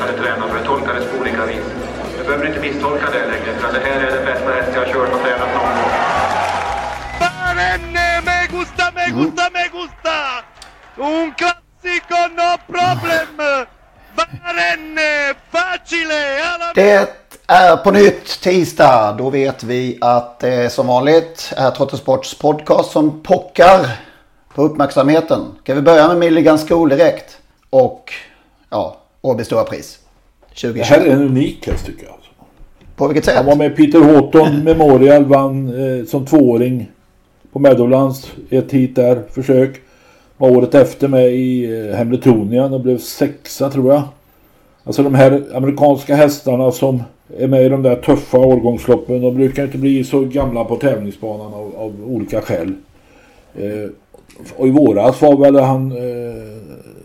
hade tränat för det tolkades på olika vis. Du behöver inte misstolka det längre för det här är den bästa häst jag har kört och tränat någon gång. Barenne, me gusta, me gusta, me gusta! Un classico, no problem! Barenne, facile! Det är på nytt tisdag. Då vet vi att det som vanligt är Trottosports podcast som pockar på uppmärksamheten. Kan vi börja med Milligan School direkt? Och ja, Åby Stora Pris. Det 2020. här är en unik häst tycker jag. Alltså. På vilket sätt? Han var med Peter Houghton Memorial, vann eh, som tvååring på Meadowlands. Ett hit där, försök. Var året efter med i eh, Hamiltonian och blev sexa tror jag. Alltså de här amerikanska hästarna som är med i de där tuffa årgångsloppen. De brukar inte bli så gamla på tävlingsbanan av, av olika skäl. Eh, och i våras var väl han eh,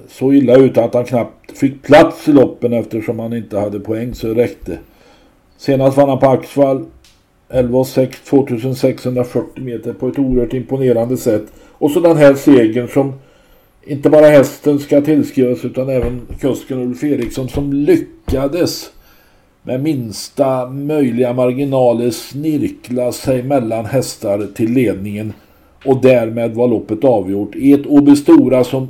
så illa ute att han knappt fick plats i loppen eftersom han inte hade poäng så det räckte. Senast vann han på Axvall 11,6 2640 meter på ett oerhört imponerande sätt. Och så den här segern som inte bara hästen ska tillskrivas utan även kusken Ulf Eriksson som lyckades med minsta möjliga marginaler snirkla sig mellan hästar till ledningen och därmed var loppet avgjort i ett Åby Stora som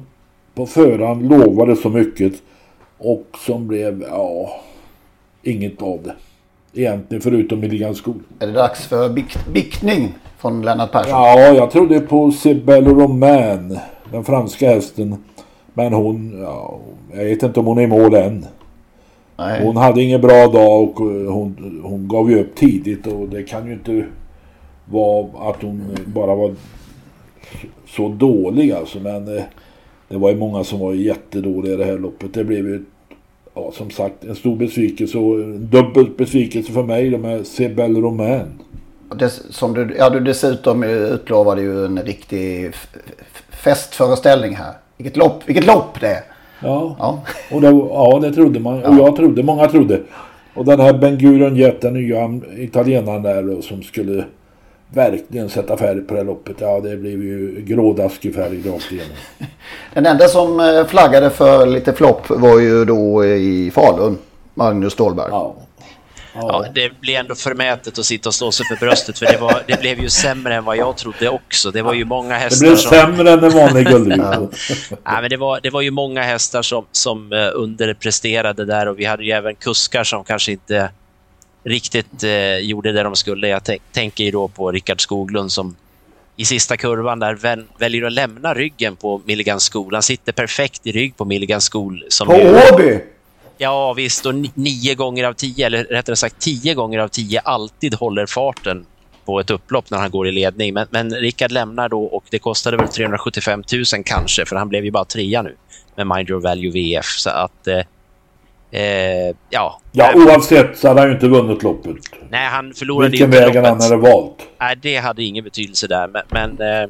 på förhand lovade så mycket och som blev, ja, inget av det. Egentligen förutom Milligan Skog. Är det dags för bikt, biktning från Lennart Persson? Ja, jag trodde på Sibelle Romain, den franska hästen. Men hon, ja, jag vet inte om hon är i mål än. Nej. Hon hade ingen bra dag och eh, hon, hon gav ju upp tidigt och det kan ju inte vara att hon bara var så dålig alltså. Men eh, det var ju många som var jättedåliga i det här loppet. Det blev ju ja, som sagt en stor besvikelse och en dubbel besvikelse för mig då med Sibelle Romain. Des, som du, ja, du dessutom utlovade ju en riktig festföreställning här. Vilket lopp, vilket lopp det är! Ja, Ja. och det, ja, det trodde man. Och jag trodde, många trodde. Och den här Ben Gurion Jet, den nya italienaren där som skulle verkligen sätta färg på det här loppet. Ja, det blev ju grådaskig färg rakt igenom. Den enda som eh, flaggade för lite flopp var ju då i Falun. Magnus Ståhlberg. Ja. Ja, det blir ändå förmätet att sitta och slå sig för bröstet för det, var, det blev ju sämre än vad jag trodde också. Det var ju många Det hästar blev som... sämre än en vanlig guldvinnare. Nej, men det, var, det var ju många hästar som, som eh, underpresterade där och vi hade ju även kuskar som kanske inte riktigt eh, gjorde det de skulle. Jag tänk, tänker ju då på Rickard Skoglund som i sista kurvan där väl, väljer att lämna ryggen på Milligan School. Han sitter perfekt i rygg på Milligan School. Som På Åby! Ja, visst. Och ni- nio gånger av tio, eller rättare sagt tio gånger av tio, alltid håller farten på ett upplopp när han går i ledning. Men, men Rickard lämnar då och det kostade väl 375 000 kanske, för han blev ju bara trea nu med Mind Your Value VF. Så att... Eh, eh, ja. Ja, oavsett så hade han ju inte vunnit loppet. Nej, han förlorade Vilken inte väg han loppet. hade valt. Nej, det hade ingen betydelse där. Men, men, eh,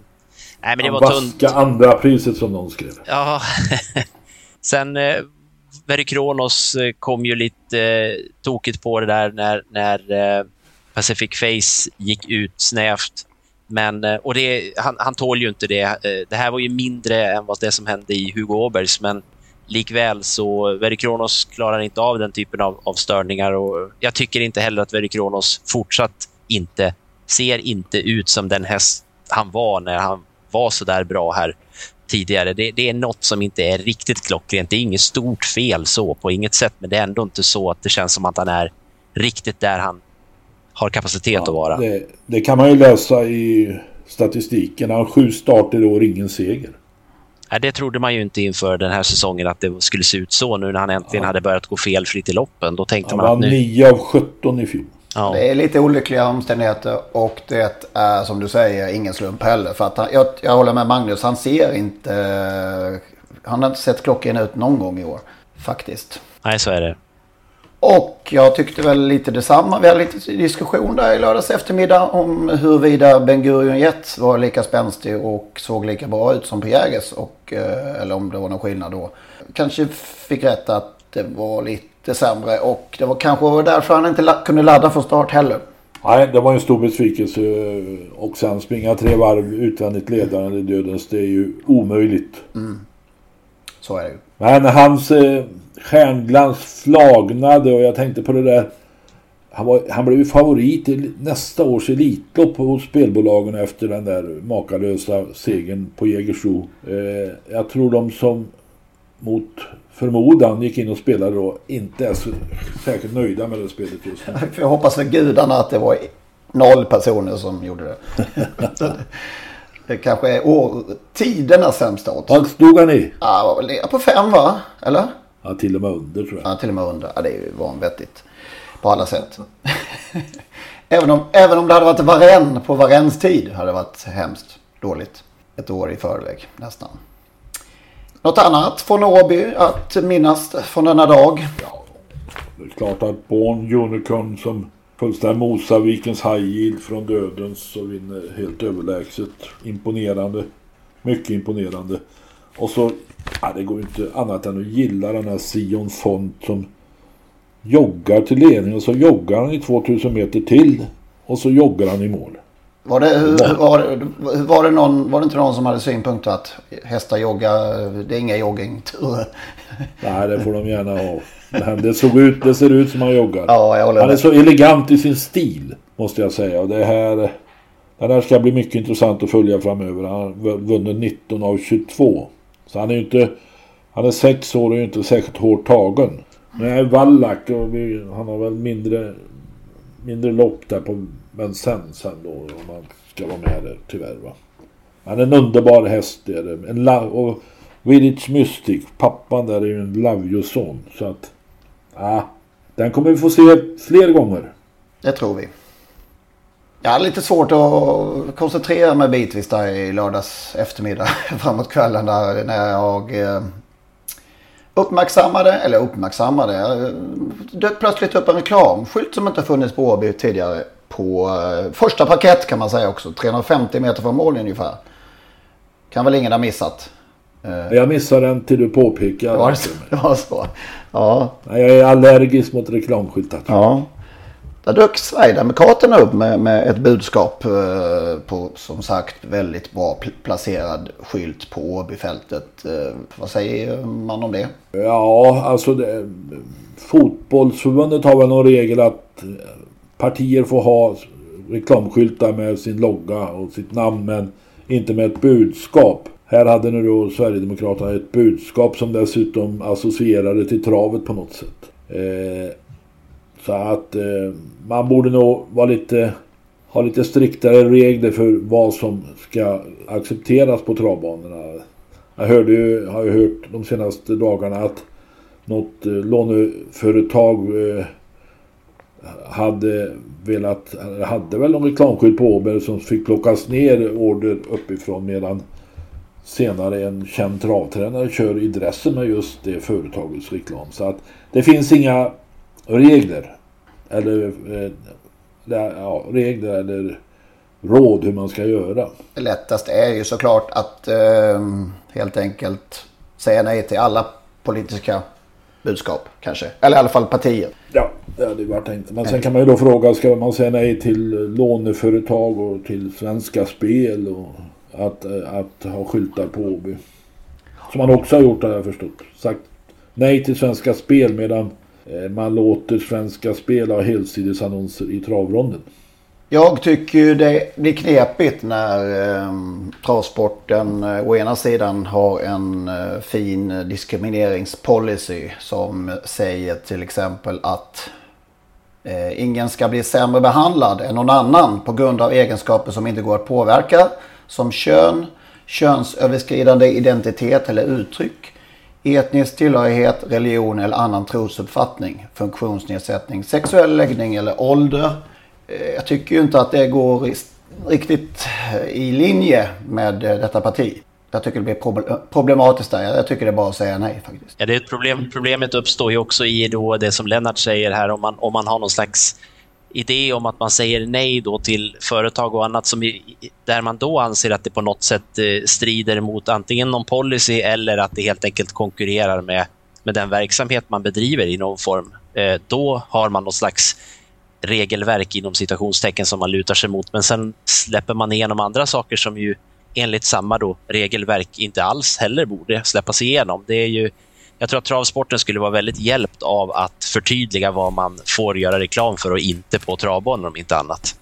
nej, men det Han var tunt. andra priset som någon skrev. Ja. Sen eh, Very Kronos eh, kom ju lite eh, tokigt på det där när, när eh, Pacific Face gick ut snävt. Men, eh, och det, han, han tål ju inte det. Eh, det här var ju mindre än vad det som hände i Hugo Åbergs, men likväl så Very Kronos klarar inte av den typen av, av störningar och jag tycker inte heller att Very Kronos fortsatt inte ser inte ut som den häst han var när han var så där bra här tidigare. Det, det, är något som inte är riktigt klockrent. Det är inget stort fel så på inget sätt, men det är ändå inte så att det känns som att han är riktigt där han har kapacitet ja, att vara. Det, det, kan man ju läsa i statistiken. Han har sju starter i år, ingen seger. Nej, det trodde man ju inte inför den här säsongen att det skulle se ut så nu när han äntligen ja. hade börjat gå felfritt i loppen. Då tänkte han man att nu... 9 av 17 i fjol. Ja. Det är lite olyckliga omständigheter och det är som du säger ingen slump heller. För att han, jag, jag håller med Magnus, han ser inte... Han har inte sett klockan ut någon gång i år faktiskt. Nej, så är det. Och jag tyckte väl lite detsamma. Vi hade lite diskussion där i lördags eftermiddag om huruvida Ben Gurion Jet var lika spänstig och såg lika bra ut som Pierres. Och, eh, eller om det var någon skillnad då. Kanske fick rätt att det var lite sämre och det var kanske därför han inte kunde ladda från start heller. Nej, det var en stor besvikelse. Och sen springa tre varv utvändigt ledaren i dödens, det är ju omöjligt. Mm. Så är det ju. Men hans... Eh, stjärnglans flagnade och jag tänkte på det där. Han, var, han blev ju favorit i nästa års Elitlopp hos spelbolagen efter den där makalösa segern på Jägersro. Eh, jag tror de som mot förmodan gick in och spelade då inte är så särskilt nöjda med det spelet just nu. Jag hoppas för gudarna att det var noll personer som gjorde det. det kanske är år, tidernas sämsta odds. Vad stod han i? Ja, på fem va? Eller? Ja, till och med under tror jag. Ja, till och med under. Ja, det är ju vanvettigt. På alla sätt. även, om, även om det hade varit varen på varens tid hade det varit hemskt dåligt. Ett år i förväg nästan. Något annat från Åby att minnas från denna dag? Ja, det är klart att Born Unicorn som fullständigt mosar Vikens High från dödens och vinner helt överlägset. Imponerande. Mycket imponerande. Och så Ja, det går inte annat än att gilla den här Sion Font som joggar till ledning och så joggar han i 2000 meter till och så joggar han i mål. Var det, hur, var, var, det någon, var det inte någon som hade synpunkter att hästar joggar, det är inga joggingturer? Nej, det får de gärna ha. Men det, såg ut, det ser ut som han joggar. Ja, jag han är så elegant i sin stil, måste jag säga. Och det här, det här ska bli mycket intressant att följa framöver. Han har vunnit 19 av 22. Så han är ju inte... Han är sex år och är inte särskilt hårt tagen. Men jag är vallack och vi, han har väl mindre, mindre lopp där på Vincennes sen då. Om man ska vara med där tyvärr va. Han är en underbar häst det är det. En och Village Mystic, pappan där är ju en Lavio-son. Så att... Ja, den kommer vi få se fler gånger. Det tror vi. Jag hade lite svårt att koncentrera mig bitvis där i lördags eftermiddag framåt kvällen där när jag eh, uppmärksammade, eller uppmärksammade, eh, dök plötsligt upp en reklamskylt som inte funnits på Åby tidigare på eh, första parkett kan man säga också, 350 meter från mål ungefär. Kan väl ingen ha missat. Jag missade den till du påpekar. Det var så? Det var så. Ja. Jag är allergisk mot reklamskyltar. Ja. Där dök Sverigedemokraterna upp med, med ett budskap eh, på som sagt väldigt bra placerad skylt på Åbyfältet. Eh, vad säger man om det? Ja, alltså det, fotbollsförbundet har väl någon regel att eh, partier får ha reklamskyltar med sin logga och sitt namn men inte med ett budskap. Här hade nu då Sverigedemokraterna ett budskap som dessutom associerade till travet på något sätt. Eh, så att eh, man borde nog vara lite, ha lite striktare regler för vad som ska accepteras på travbanorna. Jag hörde ju, har ju hört de senaste dagarna att något eh, låneföretag eh, hade velat, hade väl någon reklamskylt på Åberg som fick plockas ner order uppifrån medan senare en känd travtränare kör i dressen med just det företagets reklam. Så att det finns inga regler eller eh, ja, regler eller råd hur man ska göra. Det lättaste är ju såklart att eh, helt enkelt säga nej till alla politiska budskap kanske. Eller i alla fall partier. Ja, det hade ju varit tänkt. Men sen kan man ju då fråga, ska man säga nej till låneföretag och till Svenska Spel och att, eh, att ha skyltar på Åby? Som man också har gjort har jag förstått. Sagt nej till Svenska Spel medan Eh, man låter Svenska Spel ha helsidesannonser i travronden. Jag tycker ju det blir knepigt när eh, travsporten eh, å ena sidan har en eh, fin diskrimineringspolicy som säger till exempel att eh, ingen ska bli sämre behandlad än någon annan på grund av egenskaper som inte går att påverka som kön, könsöverskridande identitet eller uttryck, etnisk tillhörighet, religion eller annan trosuppfattning, funktionsnedsättning, sexuell läggning eller ålder eh, jag tycker ju inte att det går riktigt eh, i linje med eh, detta parti. Jag tycker det blir problematiskt där. Jag tycker det är bara att säga nej faktiskt. Ja, det är ett problem. Problemet uppstår ju också i då det som Lennart säger här om man, om man har någon slags idé om att man säger nej då till företag och annat som i, där man då anser att det på något sätt eh, strider mot antingen någon policy eller att det helt enkelt konkurrerar med, med den verksamhet man bedriver i någon form. Eh, då har man någon slags regelverk inom citationstecken som man lutar sig mot. Men sen släpper man igenom andra saker som ju enligt samma då, regelverk inte alls heller borde släppas igenom. Det är ju, jag tror att travsporten skulle vara väldigt hjälpt av att förtydliga vad man får göra reklam för och inte på travbanor om inte annat.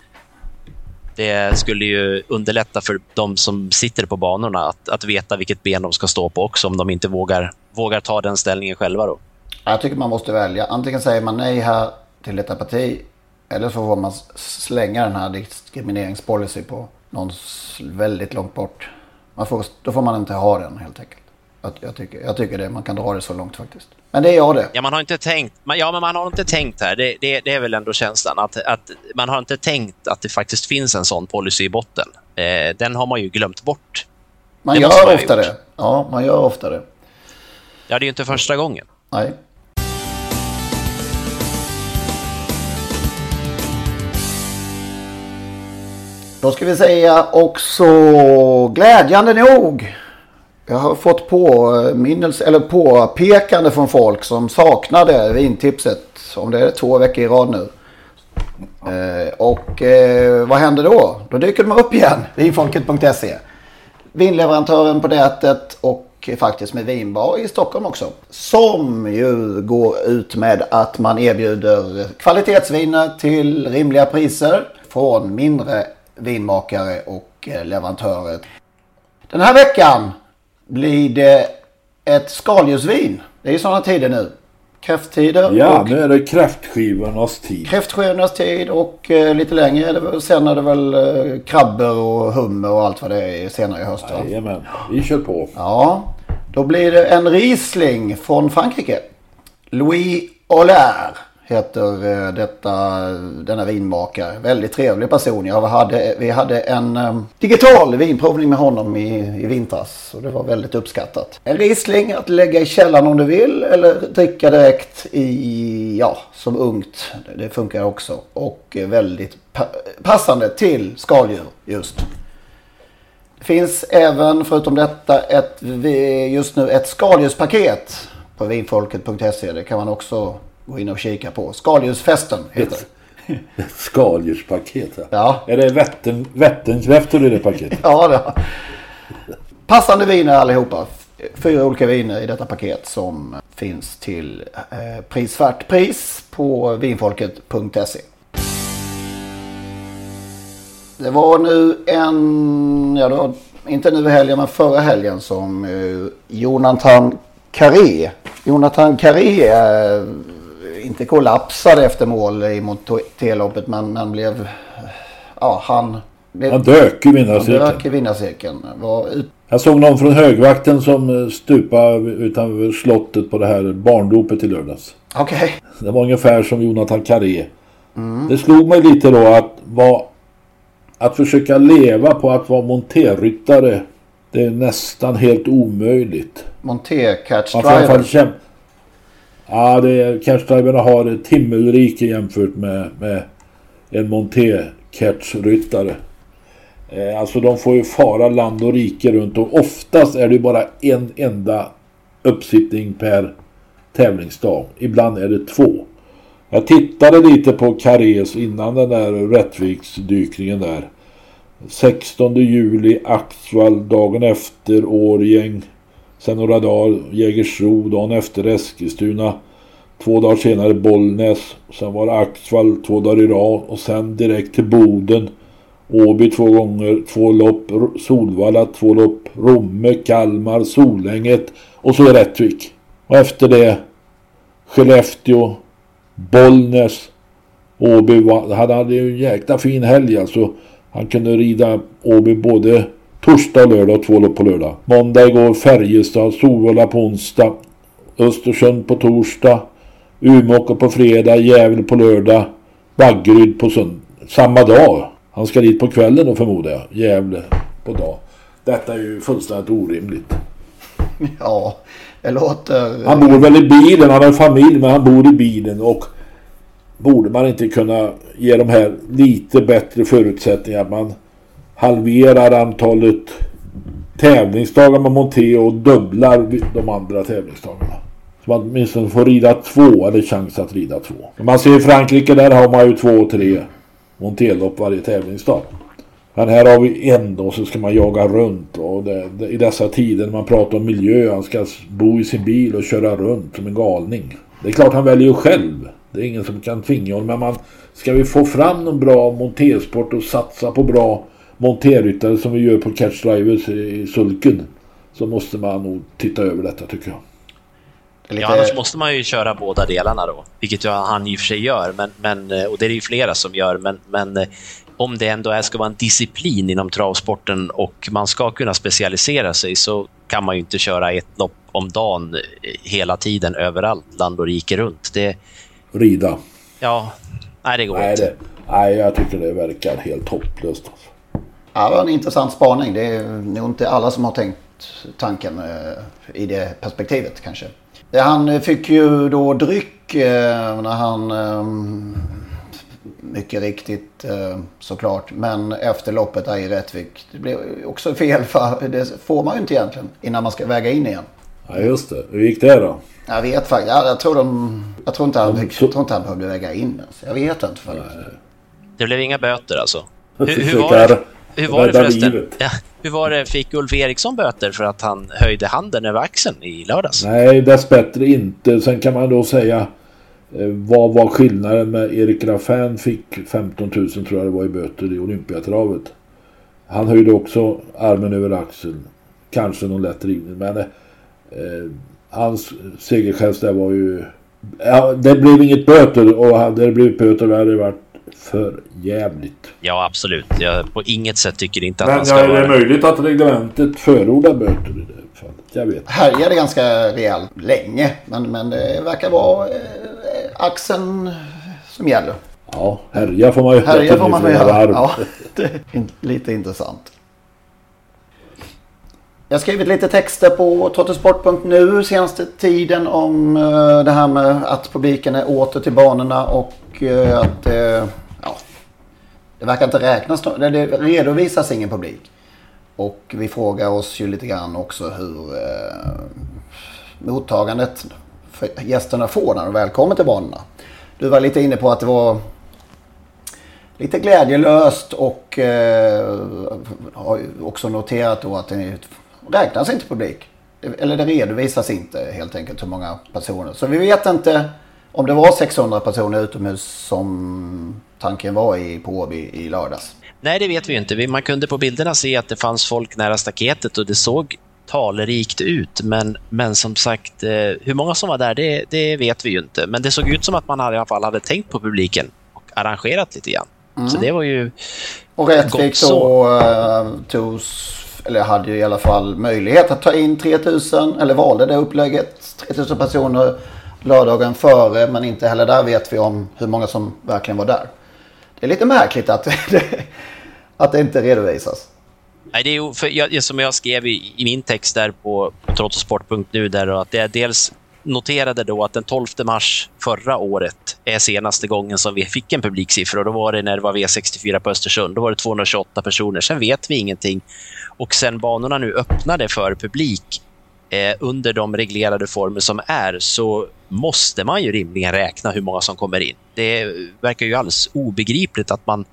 Det skulle ju underlätta för de som sitter på banorna att, att veta vilket ben de ska stå på också om de inte vågar, vågar ta den ställningen själva. Då. Jag tycker man måste välja. Antingen säger man nej här till detta parti eller så får man slänga den här diskrimineringspolicy på någon väldigt långt bort. Man får, då får man inte ha den helt enkelt. Jag, jag, tycker, jag tycker det, man kan dra det så långt faktiskt. Men det är jag det. Ja, man har inte tänkt, ja, men man har inte tänkt här. Det, det, det är väl ändå känslan att, att man har inte tänkt att det faktiskt finns en sån policy i botten. Eh, den har man ju glömt bort. Man det gör ofta det. Ja, man gör ofta det. Ja, det är ju inte första gången. Nej. Då ska vi säga också glädjande nog. Jag har fått påminnelse eller påpekande från folk som saknade vintipset. Om det är två veckor i rad nu. Eh, och eh, vad händer då? Då dyker de upp igen. Vinfolket.se. Vinleverantören på nätet och faktiskt med vinbar i Stockholm också. Som ju går ut med att man erbjuder kvalitetsviner till rimliga priser från mindre vinmakare och eh, leverantörer. Den här veckan blir det ett skaldjursvin. Det är sådana tider nu. Kräfttider. Ja, och nu är det kräftskivornas tid. Kräftskivornas tid och eh, lite längre är det sen är det väl eh, krabbor och hummer och allt vad det är senare i höst. Jajamän, vi kör på. Ja, då blir det en Riesling från Frankrike. Louis Olaire heter eh, detta, denna vinmakare. Väldigt trevlig person. Jag hade, vi hade en um, digital vinprovning med honom i, i vintras. Och det var väldigt uppskattat. En Riesling att lägga i källaren om du vill. Eller dricka direkt i, ja, som ungt. Det funkar också. Och väldigt pa passande till skaldjur just. Det finns även förutom detta ett, just nu ett skaldjurspaket på vinfolket.se. Det kan man också gå in och kika på. Skaldjursfesten heter det. Skaldjurspaket. Ja. Är det vätten, vättenkräftor i det paketet? ja, det Passande viner allihopa. Fyra olika viner i detta paket som finns till eh, prisvärt pris på vinfolket.se. Det var nu en, ja då, inte nu i helgen men förra helgen som eh, Jonathan Carré, Jonathan Carré eh, inte kollapsade efter mål i Monteloppet men, men blev... Ja, han... Blev, han dök i vinnarcirkeln. Han dök i vinnarcirkeln. Ut... Jag såg någon från högvakten som stupade utanför slottet på det här barndopet i lördags. Okej. Okay. Det var ungefär som Jonathan Carré. Mm. Det slog mig lite då att vara... Att försöka leva på att vara monterryttare. Det är nästan helt omöjligt. Monter catch driver. Ja, det är, catchdriverna har ett himmelrike jämfört med, med en monté-catchryttare. Eh, alltså de får ju fara land och rike runt och oftast är det bara en enda uppsittning per tävlingsdag. Ibland är det två. Jag tittade lite på Carrés innan den där Rättviksdykningen där. 16 juli Axvall, dagen efter Årgäng Sen några dagar Jägersro, dagen efter Eskilstuna. Två dagar senare Bollnäs. Sen var det Axvall två dagar i rad. Och sen direkt till Boden. Åby två gånger, två lopp. Solvalla två lopp. Romme, Kalmar, Solänget. Och så Rättvik. Och efter det Skellefteå, Bollnäs, Åby. Han hade ju en jäkla fin helg alltså. Han kunde rida Åby både torsdag och lördag och två lopp på lördag. Måndag igår Färjestad, Solvalla på onsdag, Östersund på torsdag, Umeå på fredag, Gävle på lördag, Vaggeryd på söndag. Samma dag. Han ska dit på kvällen då förmodar jag. Gävle på dag. Detta är ju fullständigt orimligt. Ja, det låter... Han bor väl i bilen, han har familj men han bor i bilen och borde man inte kunna ge de här lite bättre förutsättningar att man halverar antalet tävlingsdagar med Monté och dubblar de andra tävlingsdagarna. Så man åtminstone får rida två eller chans att rida två. Om man ser i Frankrike där har man ju två och tre Montélopp varje tävlingsdag. Men här har vi en då så ska man jaga runt och det, det, i dessa tider när man pratar om miljö. Han ska bo i sin bil och köra runt som en galning. Det är klart han väljer ju själv. Det är ingen som kan tvinga honom. Men man, ska vi få fram någon bra montersport och satsa på bra monterryttare som vi gör på Catch Drivers i Sulken. Så måste man nog titta över detta tycker jag. Lite... Ja, annars måste man ju köra båda delarna då, vilket han i och för sig gör, men, men, och det är det ju flera som gör, men, men om det ändå är, ska vara en disciplin inom travsporten och man ska kunna specialisera sig så kan man ju inte köra ett lopp om dagen hela tiden överallt, land och rike runt. Det... Rida. Ja, nej det går nej, inte. Det, nej, jag tycker det verkar helt hopplöst. Alltså. Ja, det var en intressant spaning. Det är nog inte alla som har tänkt tanken eh, i det perspektivet kanske. Han fick ju då dryck eh, när han mycket riktigt eh, såklart. Men efter loppet där i Rättvik. Det blev också fel för det får man ju inte egentligen innan man ska väga in igen. Ja just det. Hur gick det då? Jag vet faktiskt. Jag, jag, tror, de, jag, tror, inte han, jag tror inte han behövde väga in ens. Jag vet inte faktiskt. Det blev inga böter alltså? Hur, hur var det, hur var det förresten? Ja, hur var det? Fick Ulf Eriksson böter för att han höjde handen över axeln i lördags? Nej, dessbättre inte. Sen kan man då säga Eh, vad var skillnaden med Erik Raffin fick 15 000 tror jag det var i böter i Olympiatravet. Han höjde också armen över axeln. Kanske någon lätt rivning men eh, hans segergest där var ju... Ja, det blev inget böter och hade det blivit böter hade det varit för jävligt. Ja absolut. Jag på inget sätt tycker inte att men, man ska ja, vara... är det möjligt att reglementet förordar böter i det fallet? Jag vet Härjade ganska rejält länge men, men det verkar vara eh, axeln som gäller. Ja, härja får man ju Härja får man göra. Ja, det är lite intressant. Jag har skrivit lite texter på trottosport.nu senaste tiden om uh, det här med att publiken är åter till banorna och uh, att eh, ja, det verkar inte räknas. Det, redovisas ingen publik. Och vi frågar oss ju lite grann också hur eh, mottagandet gästerna får när de väl kommer till banorna. Du var lite inne på att det var lite glädjelöst och eh, har också noterat då att det räknas inte publik. Eller det redovisas inte helt enkelt hur många personer. Så vi vet inte om det var 600 personer utomhus som tanken var i, på Åby i lördags. Nej, det vet vi inte. Man kunde på bilderna se att det fanns folk nära staketet och det såg talrikt ut. Men, men som sagt, eh, hur många som var där, det, det, vet vi ju inte. Men det såg ut som att man i alla fall hade tänkt på publiken och arrangerat lite grann. Mm. Så det var ju Och Rättvik då uh, togs, eller hade ju i alla fall möjlighet att ta in 3000, eller valde det upplägget, 3000 personer lördagen före. Men inte heller där vet vi om hur många som verkligen var där. Det är lite märkligt att det, att det inte redovisas. Nej, det är ju, för jag, som jag skrev i, i min text där på, på trottosport.nu där att det är dels noterade då att den 12 mars förra året är senaste gången som vi fick en publiksiffra och då var det när det var V64 på Östersund. Då var det 228 personer. Sen vet vi ingenting. Och sen banorna nu öppnade för publik eh, under de reglerade former som är så måste man ju rimligen räkna hur många som kommer in. Det verkar ju alldeles obegripligt att man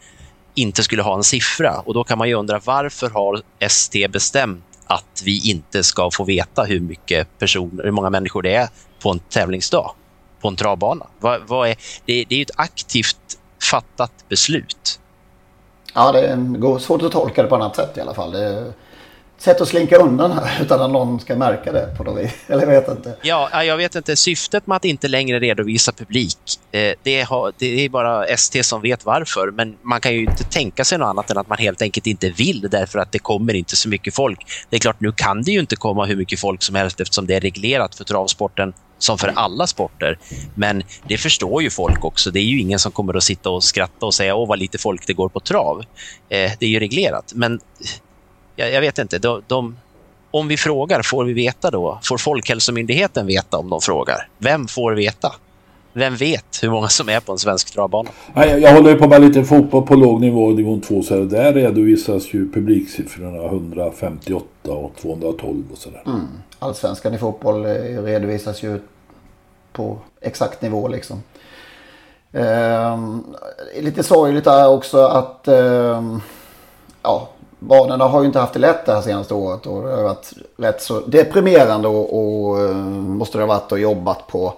inte skulle ha en siffra. Och då kan man ju undra varför har ST bestämt att vi inte ska få veta hur mycket personer, hur många människor det är på en tävlingsdag? på en travbana? Vad, vad är, det, det är ju ett aktivt fattat beslut. Ja, det är svårt att tolka det på annat sätt i alla fall. Det är sätt att slinka undan här utan att någon ska märka det på något vis. Eller jag vet inte. Ja, jag vet inte. Syftet med att inte längre redovisa publik, eh, det, har, det är bara ST som vet varför. Men man kan ju inte tänka sig något annat än att man helt enkelt inte vill därför att det kommer inte så mycket folk. Det är klart, nu kan det ju inte komma hur mycket folk som helst eftersom det är reglerat för travsporten som för alla sporter. Men det förstår ju folk också. Det är ju ingen som kommer att sitta och skratta och säga åh vad lite folk det går på trav. Eh, det är ju reglerat. Men jag, jag vet inte. De, de, om vi frågar, får vi veta då? Får Folkhälsomyndigheten veta om de frågar? Vem får veta? Vem vet hur många som är på en svensk travbana? Jag, jag håller på med lite fotboll på låg nivå, nivå 2, så där redovisas ju publiksiffrorna 158 och 212 och sådär. Mm. Allsvenskan i fotboll eh, redovisas ju på exakt nivå liksom. Ehm, lite sorgligt är också att ehm, ja, banorna har ju inte haft det lätt det här senaste året. Och det har varit rätt så deprimerande och, och eh, måste det ha varit och jobbat på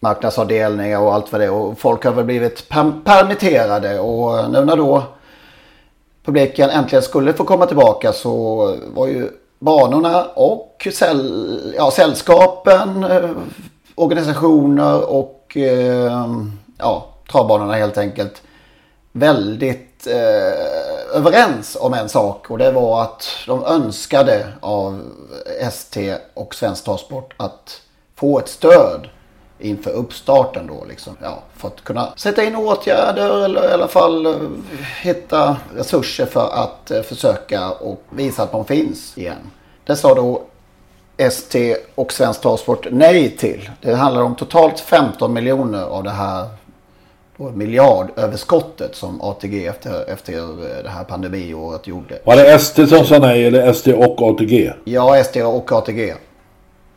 marknadsavdelningar och allt vad det är. Och folk har väl blivit permitterade och eh, nu när då publiken äntligen skulle få komma tillbaka så var ju banorna och säll, ja, sällskapen, eh, organisationer och eh, ja, travbanorna helt enkelt väldigt eh, överens om en sak och det var att de önskade av ST och Svensk Travsport att få ett stöd inför uppstarten då liksom. Ja, för att kunna sätta in åtgärder eller i alla fall eh, hitta resurser för att eh, försöka och visa att de finns igen. Det sa då ST och Svensk Travsport nej till. Det handlar om totalt 15 miljoner av det här miljardöverskottet som ATG efter, efter det här pandemiåret gjorde. Var det ST som sa nej eller ST och ATG? Ja, ST och ATG.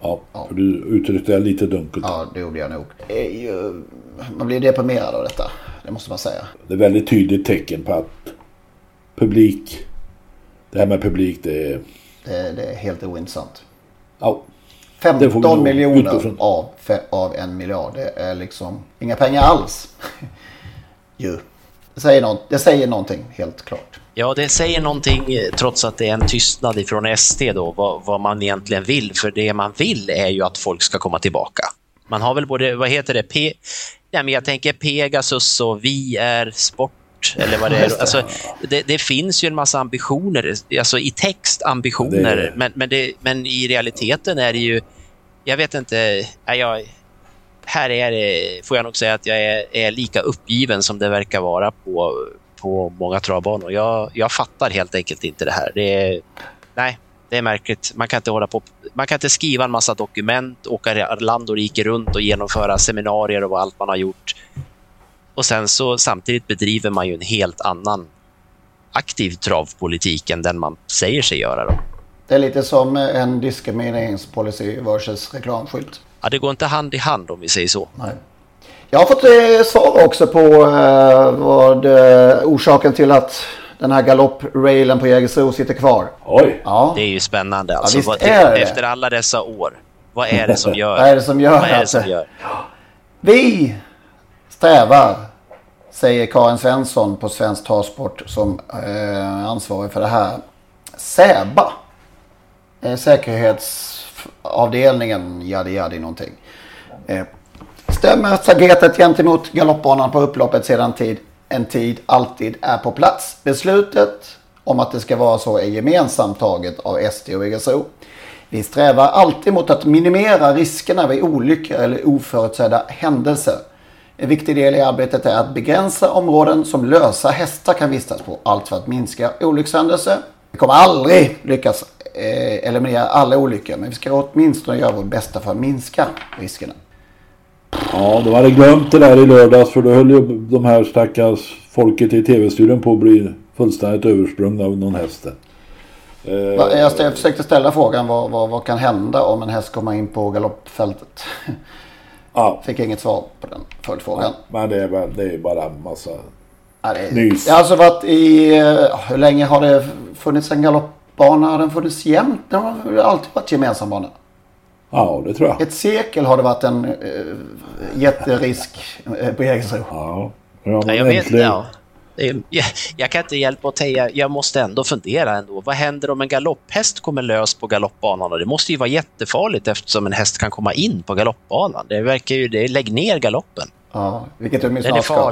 Ja, ja. för du uttryckte det lite dunkelt. Ja, det gjorde jag nog. Man blir deprimerad av detta. Det måste man säga. Det är väldigt tydligt tecken på att publik... Det här med publik det är... Det, det är helt ointressant. Ja. 15 miljoner av, av en miljard. Det är liksom inga pengar alls. ju. Det säger, något, det säger någonting helt klart. Ja, det säger någonting eh, trots att det är en tystnad ifrån SD då, vad, vad, man egentligen vill. För det man vill är ju att folk ska komma tillbaka. Man har väl både, vad heter det, P, ja, men jag tänker Pegasus och Vi är sport eller vad det är. Alltså, det, det, finns ju en massa ambitioner, alltså i text ambitioner, det... men, men, det, men i realiteten är det ju, jag vet inte, jag, här är det, får jag nog säga att jag är, är, lika uppgiven som det verkar vara på, på många travbanor. Jag, jag fattar helt enkelt inte det här. Det är, nej, det är märkligt. Man kan inte hålla på. Man kan inte skriva en massa dokument, åka land och rike runt och genomföra seminarier och allt man har gjort. Och sen så samtidigt bedriver man ju en helt annan aktiv travpolitik än den man säger sig göra. Då. Det är lite som en diskrimineringspolicy versus reklamskylt. Ja, det går inte hand i hand om vi säger så. Nej. Jag har fått eh, svar också på eh, vad eh, orsaken till att den här galopprailen på Jägersro sitter kvar. Oj! Ja. Det är ju spännande. Alltså, ja, vad, efter alla dessa år, vad är det som gör? vad är det som gör? Vad är det som gör? Vi strävar, säger Karin Svensson på Svensk Travsport som eh, ansvarig för det här. SÄBA, eh, säkerhetsavdelningen, jadi jadi någonting. Eh, stämmer staketet gentemot galoppbanan på upploppet sedan tid, en tid alltid är på plats. Beslutet om att det ska vara så är gemensamt taget av SD och VGSO. Vi strävar alltid mot att minimera riskerna vid olyckor eller oförutsedda händelser. En viktig del i arbetet är att begränsa områden som lösa hästar kan vistas på. Allt för att minska olyckshändelser. Vi kommer aldrig lyckas eh, eliminera alla olyckor men vi ska åtminstone göra vårt bästa för att minska riskerna. Ja, de hade glömt det där i lördags för då höll ju de här stackars folket i tv-studion på att bli fullständigt översprungna av någon häst. Eh, jag försökte ställa frågan vad, vad, vad, kan hända om en häst kommer in på galoppfältet? Ja. Fick inget svar på den följdfrågan. Ja, men det är, bara, det är bara en massa ja, det är, nys. Det har alltså varit i... Eh, hur länge har det funnits en galoppbana? Har den funnits jämt? Den har alltid varit gemensam bana. Ja, det tror jag. Ett sekel har det varit en eh, jätterisk eh, på Jägersro. Ja, ja Ja, jag vet, ja. Jag, jag kan inte hjälpa att säga, jag måste ändå fundera ändå. Vad händer om en galopphäst kommer lös på galoppbanan? Och det måste ju vara jättefarligt eftersom en häst kan komma in på galoppbanan. Det verkar ju, det lägg ner galoppen. Ja, vilket de Den är snart ska.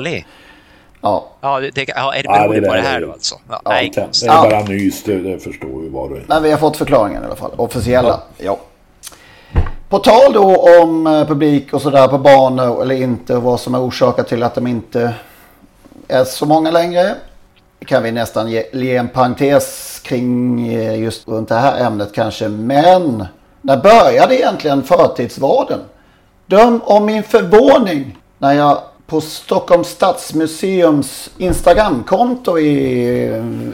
Ja. Ja, det, ja, är det Ja, beror det det på det här är- då alltså? Ja, Ja, nej, det är bara nys, det, det förstår ju var och en. Men vi har fått förklaringen i alla fall. Officiella. Ja. På tal då om eh, publik och sådär på banor eller inte och vad som är orsakat till att de inte är så många längre. Kan vi nästan ge, ge en parentes kring eh, just runt det här ämnet kanske. Men när började egentligen förtidsvaden? Döm om min förvåning när jag på Stockholms stadsmuseums Instagramkonto i,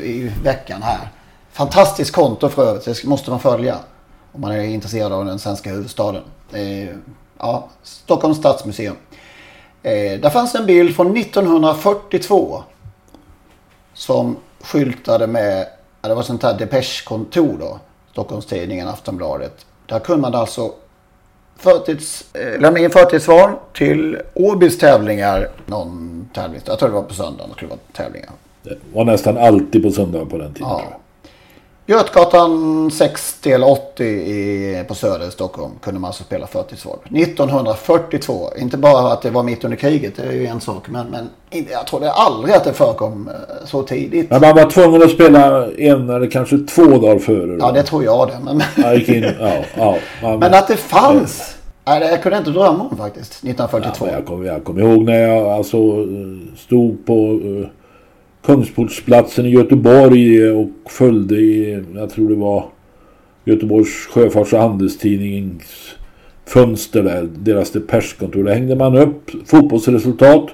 i veckan här. Fantastiskt konto för övrigt, det måste man följa. Om man är intresserad av den svenska huvudstaden. Eh, ja, Stockholms stadsmuseum. Eh, där fanns en bild från 1942. Som skyltade med, ja, det var sånt här Depeche-kontor då. Stockholms-Tidningen, Aftonbladet. Där kunde man alltså förtids, eh, lämna in förtidsval till Åbys tävlingar. Någon tävling, jag tror det var på söndagen det skulle vara tävlingar. Det var nästan alltid på söndag på den tiden. Ja. Jag. Götgatan 60 eller 80 i, på Söder i Stockholm kunde man alltså spela förtidsval. 1942. Inte bara att det var mitt under kriget, det är ju en sak. Men, men jag tror det aldrig att det förekom eh, så tidigt. Men man var tvungen att spela en eller kanske två dagar före. då. Ja, det tror jag det. Men, Jag in, ja, ja. Man, men att det fanns! Nej, det kunde jag inte drömma om faktiskt. 1942. Ja, jag kommer jag kommer ihåg när jag alltså eh, stod på uh, Kungsportsplatsen i Göteborg och följde i, jag tror det var Göteborgs Sjöfarts och Handelstidnings fönster där, deras depeschkontor. Där hängde man upp fotbollsresultat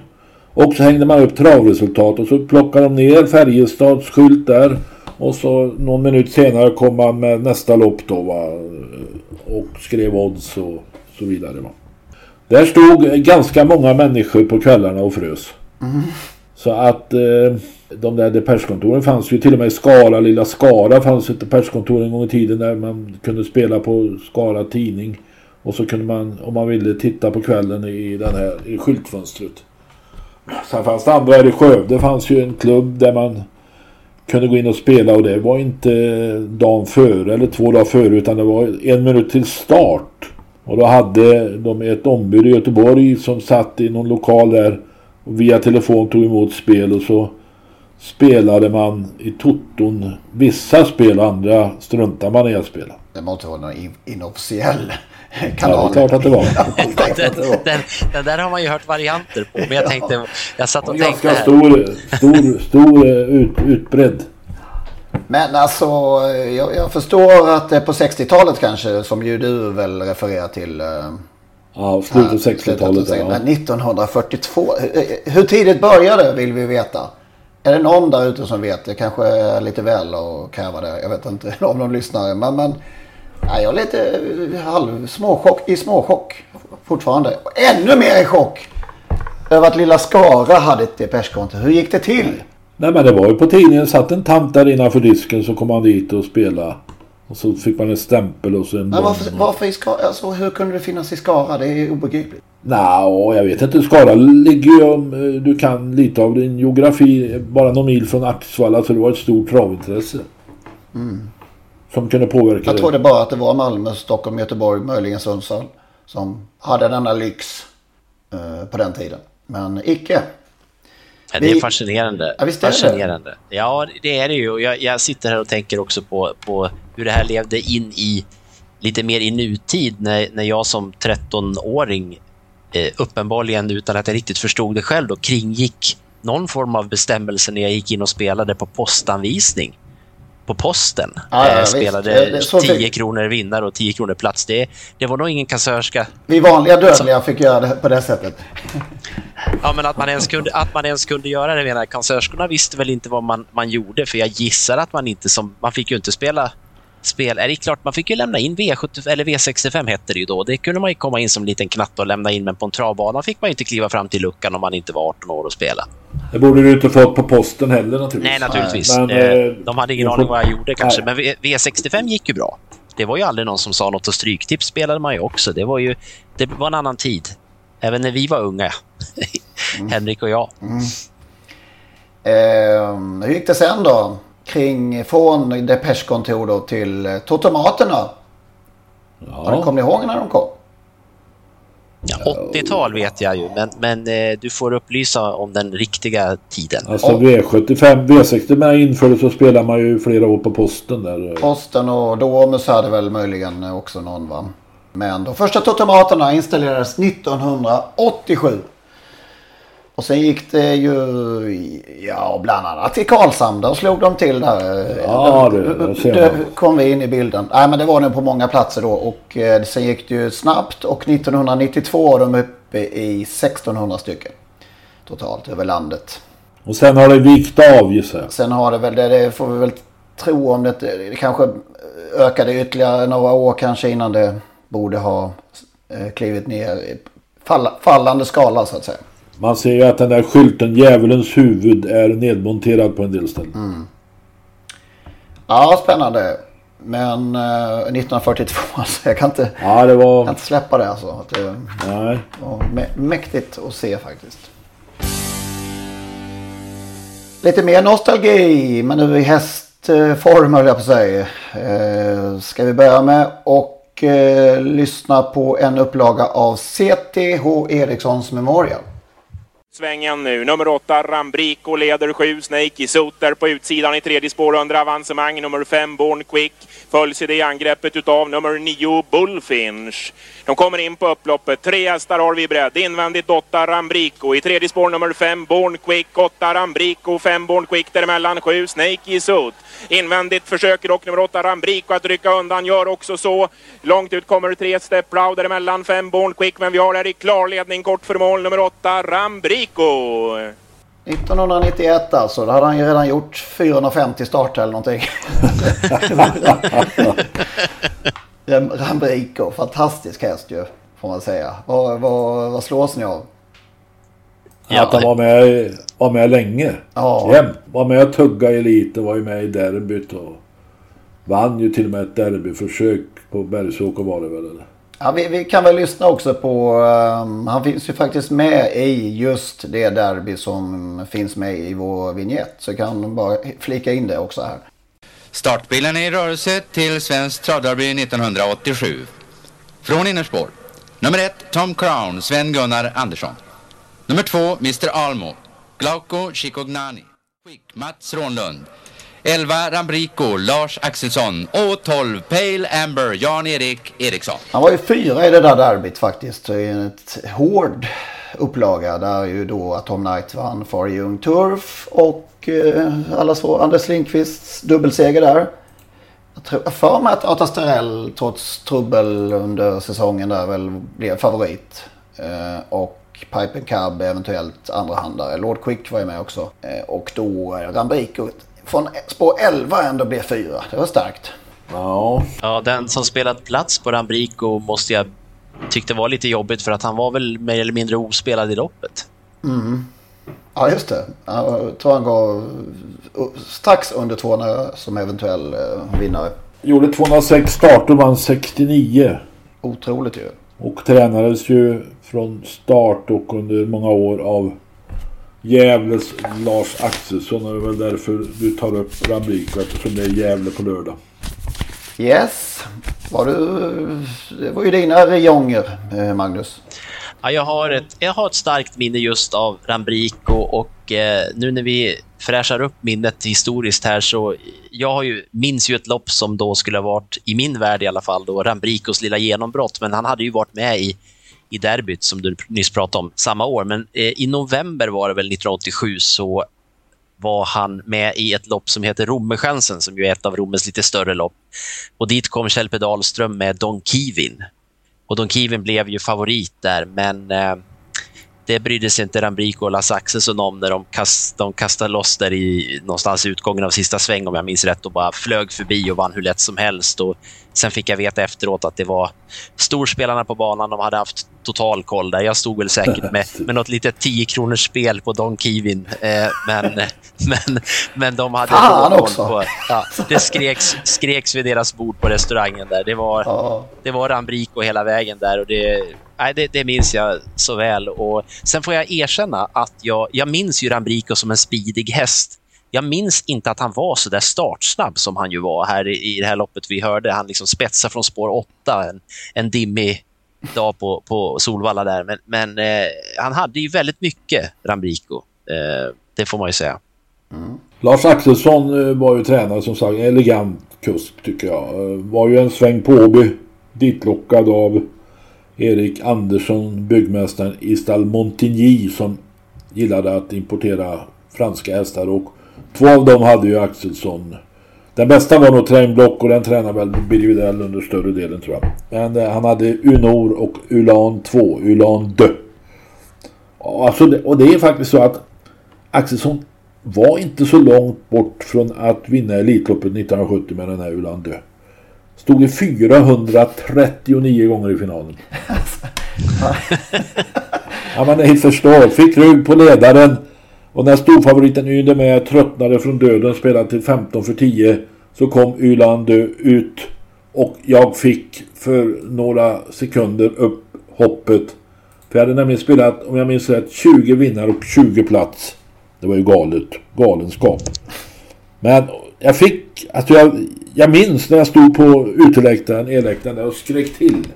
och så hängde man upp travresultat och så plockade de ner Färjestads skylt där och så någon minut senare kom man med nästa lopp då va, och skrev odds och så vidare. Va. Där stod ganska många människor på kvällarna och frös. Mm. Så att eh, de där depeschkontoren fanns ju till och med i Skara, lilla Skara fanns ett depeschkontor en gång i tiden där man kunde spela på Skara tidning. Och så kunde man om man ville titta på kvällen i den här i skyltfönstret. Sen fanns det andra här i Skövde. Det fanns ju en klubb där man kunde gå in och spela och det var inte dagen före eller två dagar före utan det var en minut till start. Och då hade de ett ombud i Göteborg som satt i någon lokal där och via telefon tog emot spel och så spelade man i toton vissa spel och andra struntade man i att spela. Det måste vara någon in- inofficiell Ja, kanal. det är klart att det var. Den, den, den där har man ju hört varianter på, men jag tänkte, jag satt och tänkte Ganska här. stor, stor, stor eh, ut, utbredd. Men alltså, jag, jag förstår att det är på 60-talet kanske, som ju du väl refererar till. Ja, slutet av slutet av 60-talet. 60-talet. Ja. Men 1942, hur, tidigt började vill vi veta. Är det någon där ute som vet? Det kanske är lite väl att kräva det. Jag vet inte om de lyssnar. Men, men nej, jag är lite halv, småchock, i småchock fortfarande. Och ännu mer i chock över att lilla Skara hade ett depeschkonto. Hur gick det till? Nej men det var ju på tidningen. satt en tant där innanför disken så kom han dit och spelade. Och så fick man en stämpel och så en Men varför, varför i Skara? Alltså, hur kunde det finnas i Skara? Det är obegripligt. Nå, jag vet inte. Skara ligger ju om eh, du kan lite av din geografi bara någon mil från Axvalla så det var ett stort travintresse. Som kunde påverka Jag det. trodde bara att det var Malmö, Stockholm, Göteborg, möjligen Sundsvall som hade denna lyx eh, på den tiden. Men icke. Det är fascinerande. Ja, visst är det. fascinerande. Ja, det är det ju. Jag, jag sitter här och tänker också på, på hur det här levde in i lite mer i nutid när, när jag som 13-åring eh, uppenbarligen utan att jag riktigt förstod det själv då, kringgick någon form av bestämmelse när jag gick in och spelade på postanvisning på posten. Ja, ja, eh, visst. spelade så 10 fick- kronor vinnare och 10 kronor plats. Det, det var nog ingen kassörska Vi vanliga dödliga fick göra det på det sättet. Ja, men att man ens kunde, att man ens kunde göra det menar. Kassörskorna visste väl inte vad man, man gjorde, för jag gissar att man inte som... Man fick ju inte spela spel. Är det klart, man fick ju lämna in V70, eller V65 hette det ju då. Det kunde man ju komma in som liten knatte och lämna in, men på en travbana fick man ju inte kliva fram till luckan om man inte var 18 år och spela. Det borde du inte fått på posten heller naturligtvis. Nej, naturligtvis. Men, Eh, eh, De hade ingen aning får- vad jag gjorde kanske, Nej. men V- V65 gick ju bra. det var ju aldrig någon som sa något och Stryktips spelade man ju också. Det var ju det var en annan tid. Även när vi var unga, mm. Henrik och jag. Mm. Eh, hur gick det sen då? Kring, från Depeche-kontor då till eh, Totomaterna? Ja. Kommer ni ihåg när de kom? Ja, 80-tal vet jag ju, men, men eh, du får upplysa om den riktiga tiden. Alltså V75, V65 infördes så spelade man ju flera år på posten där. Posten och Domus hade väl möjligen också någon va? Men de första totomaterna installerades 1987. Och sen gick det ju, ja bland annat till Karlshamn. Då slog de till där. Ja, det, det, det kom vi in i bilden. Nej men det var nog på många platser då. Och eh, sen gick det ju snabbt. Och 1992 var de uppe i 1600 stycken. Totalt över landet. Och sen har det vikt av gissar jag. Sen har det väl, det, det får vi väl tro om det, det kanske ökade ytterligare några år kanske innan det borde ha eh, klivit ner i fall, fallande skala så att säga. Man ser ju att den där skylten Djävulens huvud är nedmonterad på en del ställen. Mm. Ja, spännande. Men eh, 1942 alltså, jag kan inte, ja, det var... inte släppa det alltså. Att det Nej. var mäktigt att se faktiskt. Lite mer nostalgi, men nu i hästform höll jag på att säga. Eh, ska vi börja med och eh, lyssna på en upplaga av CTH Erikssons Memorial. Svängen nu. Nummer åtta Rambrico leder sju. Snake i Soter på utsidan i tredje spår under avancemang. Nummer fem Born Quick följs i det angreppet utav nummer nio Bullfinch. De kommer in på upploppet. Tre hästar har vi bredd. Invändigt åtta Rambrico. I tredje spår nummer fem Born Quick. Åtta Rambrico. Fem Born Quick däremellan. Sju Snake i Invändigt försöker dock nummer åtta Rambrico att rycka undan. Gör också så. Långt ut kommer tre Step Proud däremellan. Fem Born Quick. Men vi har där i klarledning kort för mål nummer åtta Rambrico. 1991 alltså. Då hade han ju redan gjort 450 starter eller någonting. Rambrico, fantastisk häst ju. Får man säga. Vad, vad, vad slås ni av? Ja, att han var med, var med länge. Ja. Jämt. Var med och tugga i lite. Var ju med i derbyt och vann ju till och med ett derbyförsök på Bergsåker var det väl? Eller? Ja, vi, vi, kan väl lyssna också på, um, han finns ju faktiskt med i just det derby som finns med i vår vignett. Så kan bara flika in det också här. Startbilen är i rörelse till Svensk travderby 1987. Från innerspår. Nummer ett, Tom Crown, Sven-Gunnar Andersson. Nummer två, Mr Almo, Glauco Chicognani. Quick, Mats Rånlund. 11 Rambrico, Lars Axelsson och 12 Pale Amber, Jan-Erik Eriksson. Han var ju fyra i det där derbyt faktiskt. I en hård upplaga där ju då Tom Knight vann Far Young Turf och eh, alla så Anders Lindqvists dubbelseger där. Jag tror för mig att Ata Starell trots trubbel under säsongen där väl blev favorit. Eh, och Pipe Cab eventuellt andrahandare. Lord Quick var ju med också. Eh, och då eh, Rambrico från spår 11 ändå blev fyra. Det var starkt. Ja. ja, den som spelat plats på Rambrico måste jag tyckte var lite jobbigt för att han var väl mer eller mindre ospelad i loppet. Mm. Ja, just det. Jag tror han gav strax under 200 som eventuell eh, vinnare. Gjorde 206 starter och vann 69. Otroligt ju. Och tränades ju från start och under många år av Gävles Lars Axelsson. Och det är väl därför du tar upp Rambrico eftersom det är Gävle på lördag. Yes. Var du, det var ju dina rejonger, eh, Magnus. Ja, jag, har ett, jag har ett starkt minne just av Rambrico och eh, nu när vi fräschar upp minnet historiskt här så jag har ju, minns ju ett lopp som då skulle ha varit, i min värld i alla fall, då Rambricos lilla genombrott. Men han hade ju varit med i, i derbyt som du nyss pratade om samma år. Men eh, i november var det väl 1987 så var han med i ett lopp som heter Rommerchansen som ju är ett av romers lite större lopp. Och dit kom Kjell Dahlström med Don Kivin. Och Don Kivin blev ju favorit där, men eh, det brydde sig inte Rambrico och Las Axelsson om när de, kast, de kastade loss där i någonstans utgången av sista sväng om jag minns rätt och bara flög förbi och vann hur lätt som helst. Och sen fick jag veta efteråt att det var storspelarna på banan. De hade haft total koll där. Jag stod väl säkert med, med något litet 10 kronors spel på Don Kivin. Eh, men, men, men de hade Fan också. på... Ja, det skreks, skreks vid deras bord på restaurangen där. Det var, Ja. det var Rambrico hela vägen där och det, nej, det, det minns jag så väl. Och sen får jag erkänna att jag, jag minns ju Rambrico som en speedig häst. Jag minns inte att han var så där startsnabb som han ju var här i, i det här loppet vi hörde. Han liksom spetsade från spår 8 en, en dimmig dag på, på Solvalla där. Men, men eh, han hade ju väldigt mycket, Rambrico. Eh, det får man ju säga. Lars Axelsson eh, var ju tränare som sagt. Elegant kusk tycker jag. Eh, var ju en sväng på Åby. Ditlockad av Erik Andersson, byggmästaren i stall Montigny som gillade att importera franska hästar. Och två av dem hade ju Axelsson. Den bästa var nog Trainblock och den tränar väl Birger Widell under större delen tror jag. Men eh, han hade Unor och Ulan 2, Ulan 2. Alltså, och det är faktiskt så att Axelsson var inte så långt bort från att vinna Elitloppet 1970 med den här Ulan Dö. Stod i 439 gånger i finalen. ja men ni förstår. Fick rygg på ledaren. Och när storfavoriten Ynde med tröttnade från döden spelade till 15 för 10 så kom Ylan Dö ut och jag fick för några sekunder upp hoppet. För jag hade nämligen spelat, om jag minns rätt, 20 vinnare och 20 plats. Det var ju galet. Galenskap. Men jag fick, alltså jag, jag minns när jag stod på uteläktaren, elläktaren där och skrek till.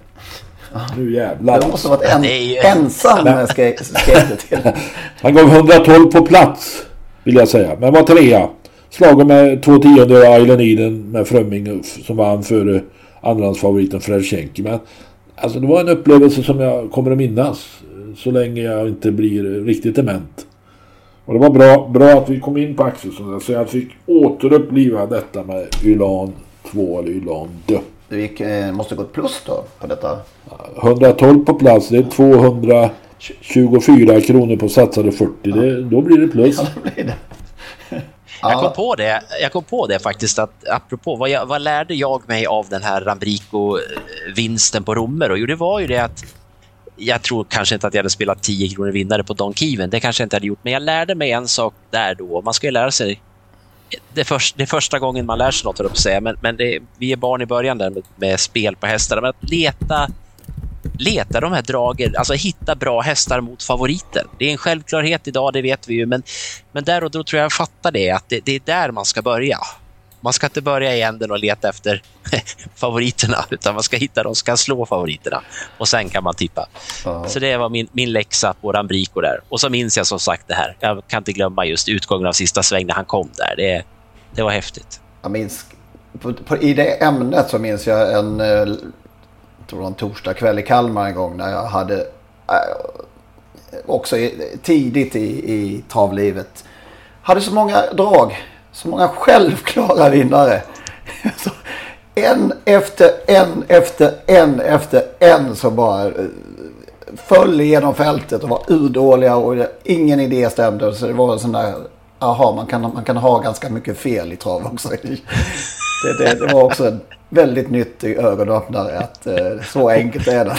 Nu jävlar. Det måste ha varit en, är ju- ensam när jag skrek skrek till. Han gav 112 på plats, vill jag säga. Men var trea. Slagen med två tiondelar Island Eden med Frömming som vann före andrahandsfavoriten Fredchenki. Men alltså det var en upplevelse som jag kommer att minnas. Så länge jag inte blir riktigt dement. Och det var bra, bra att vi kom in på Axelsson så jag fick återuppliva detta med Ylan 2 eller Ylan Dö. Du gick, eh, måste gå ett plus då på detta. 112 på plats, det är 224 kronor på satsade 40. Det, då blir det plus. Ja, det blir det. Jag kom på det, jag kom på det faktiskt att apropå vad, jag, vad lärde jag mig av den här Rambrico-vinsten på Romer? Och jo, det var ju det att jag tror kanske inte att jag hade spelat 10 kronor vinnare på Don Kiven. Det kanske jag inte hade gjort, men jag lärde mig en sak där då. Man ska ju lära sig det, för, det är första gången man lär sig något, höll jag på att säga. Men, men det, vi är barn i början där med, med spel på hästar. Men att leta, leta de här dragen, alltså hitta bra hästar mot favoriter. Det är en självklarhet idag, det vet vi ju. Men, men där och då tror jag jag fattar det, att det, det är där man ska börja. Man ska inte börja i änden och leta efter favoriterna, utan man ska hitta de som kan slå favoriterna. Och sen kan man tippa. Ja. Så det var min, min läxa på Rambrico där. Och så minns jag som sagt det här. Jag kan inte glömma just utgången av sista sväng när han kom där. Det, det var häftigt. Jag minns, på, på, I det ämnet så minns jag en, eh, jag tror en torsdag kväll i Kalmar en gång när jag hade eh, också i, tidigt i, i travlivet. Hade så många drag, så många självklara vinnare. En efter en efter en efter en som bara eh, föll igenom fältet och var urdåliga och ingen idé stämde. Så det var en sån där, aha, man kan, man kan ha ganska mycket fel i trav också. Det, det, det var också en väldigt nyttig ögonöppnare att eh, så enkelt är det.